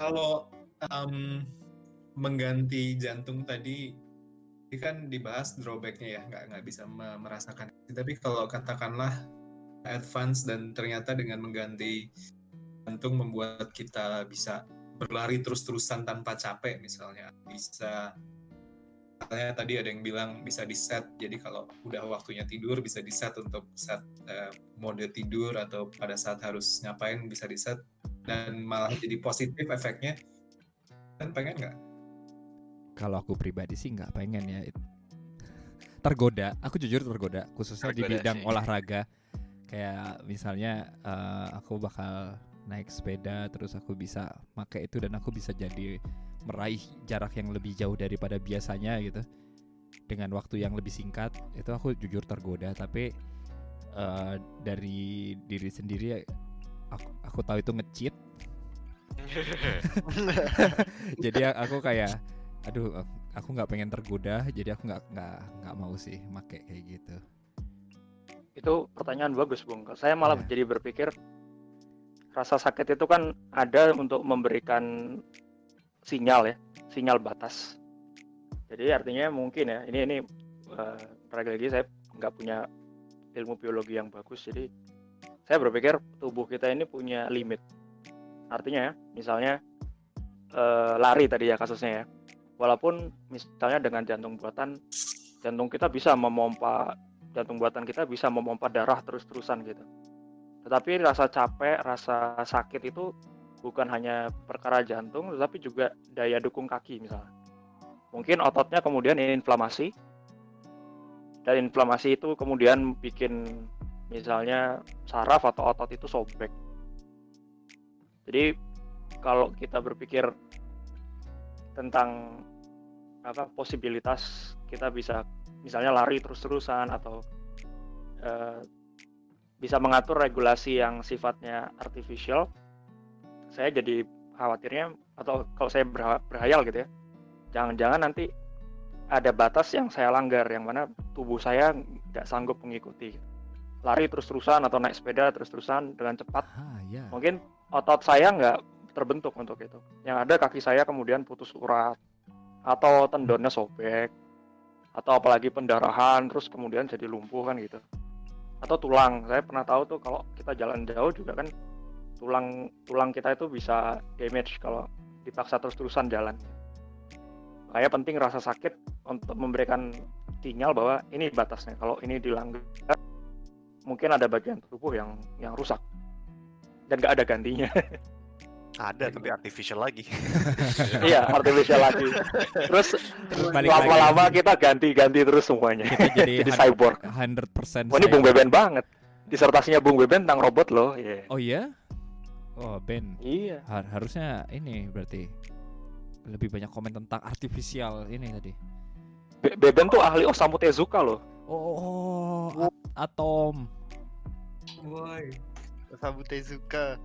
kalau um, mengganti jantung tadi ini kan dibahas drawbacknya ya nggak nggak bisa merasakan. Tapi kalau katakanlah advance dan ternyata dengan mengganti jantung membuat kita bisa berlari terus-terusan tanpa capek misalnya bisa misalnya tadi ada yang bilang bisa di set jadi kalau udah waktunya tidur bisa di set untuk set uh, mode tidur atau pada saat harus ngapain bisa di set dan malah jadi positif efeknya. Kan pengen nggak? Kalau aku pribadi sih nggak pengen ya. Tergoda. Aku jujur tergoda khususnya tergoda di bidang sih. olahraga. Kayak misalnya uh, aku bakal naik sepeda terus aku bisa pakai itu dan aku bisa jadi meraih jarak yang lebih jauh daripada biasanya gitu. Dengan waktu yang lebih singkat itu aku jujur tergoda. Tapi uh, dari diri sendiri aku aku tahu itu ngecheat jadi aku kayak aduh aku nggak pengen tergoda jadi aku nggak nggak nggak mau sih make kayak gitu. Itu pertanyaan bagus bung. Saya malah yeah. jadi berpikir rasa sakit itu kan ada untuk memberikan sinyal ya sinyal batas. Jadi artinya mungkin ya ini ini uh, lagi saya nggak punya ilmu biologi yang bagus jadi saya berpikir tubuh kita ini punya limit. Artinya ya misalnya uh, lari tadi ya kasusnya ya. Walaupun misalnya dengan jantung buatan jantung kita bisa memompa jantung buatan kita bisa memompa darah terus-terusan gitu. Tetapi rasa capek rasa sakit itu bukan hanya perkara jantung tetapi juga daya dukung kaki misalnya. Mungkin ototnya kemudian inflamasi dan inflamasi itu kemudian bikin misalnya saraf atau otot itu sobek. Jadi kalau kita berpikir tentang apa posibilitas kita bisa misalnya lari terus-terusan atau uh, bisa mengatur regulasi yang sifatnya artificial saya jadi khawatirnya atau kalau saya berhayal gitu ya jangan-jangan nanti ada batas yang saya langgar yang mana tubuh saya nggak sanggup mengikuti lari terus-terusan atau naik sepeda terus-terusan dengan cepat. Ah, yeah. mungkin otot saya nggak terbentuk untuk itu. Yang ada kaki saya kemudian putus urat atau tendonnya sobek atau apalagi pendarahan terus kemudian jadi lumpuh kan gitu. Atau tulang. Saya pernah tahu tuh kalau kita jalan jauh juga kan tulang tulang kita itu bisa damage kalau dipaksa terus-terusan jalan. Kayak penting rasa sakit untuk memberikan sinyal bahwa ini batasnya. Kalau ini dilanggar mungkin ada bagian tubuh yang yang rusak dan nggak ada gantinya Ada tapi artificial lagi. iya, artificial lagi. Terus lama-lama kita ganti-ganti terus semuanya. Kita jadi, jadi cyborg. 100% Wah, ini Bung Beben banget. Disertasinya Bung Beben tentang robot loh. Yeah. Oh iya? Oh, Ben. Iya. Har harusnya ini berarti lebih banyak komen tentang artificial ini tadi. Be Beben tuh ahli Osamu Tezuka loh. Oh, oh. Atom. Woi. Osamu Tezuka.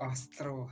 Astro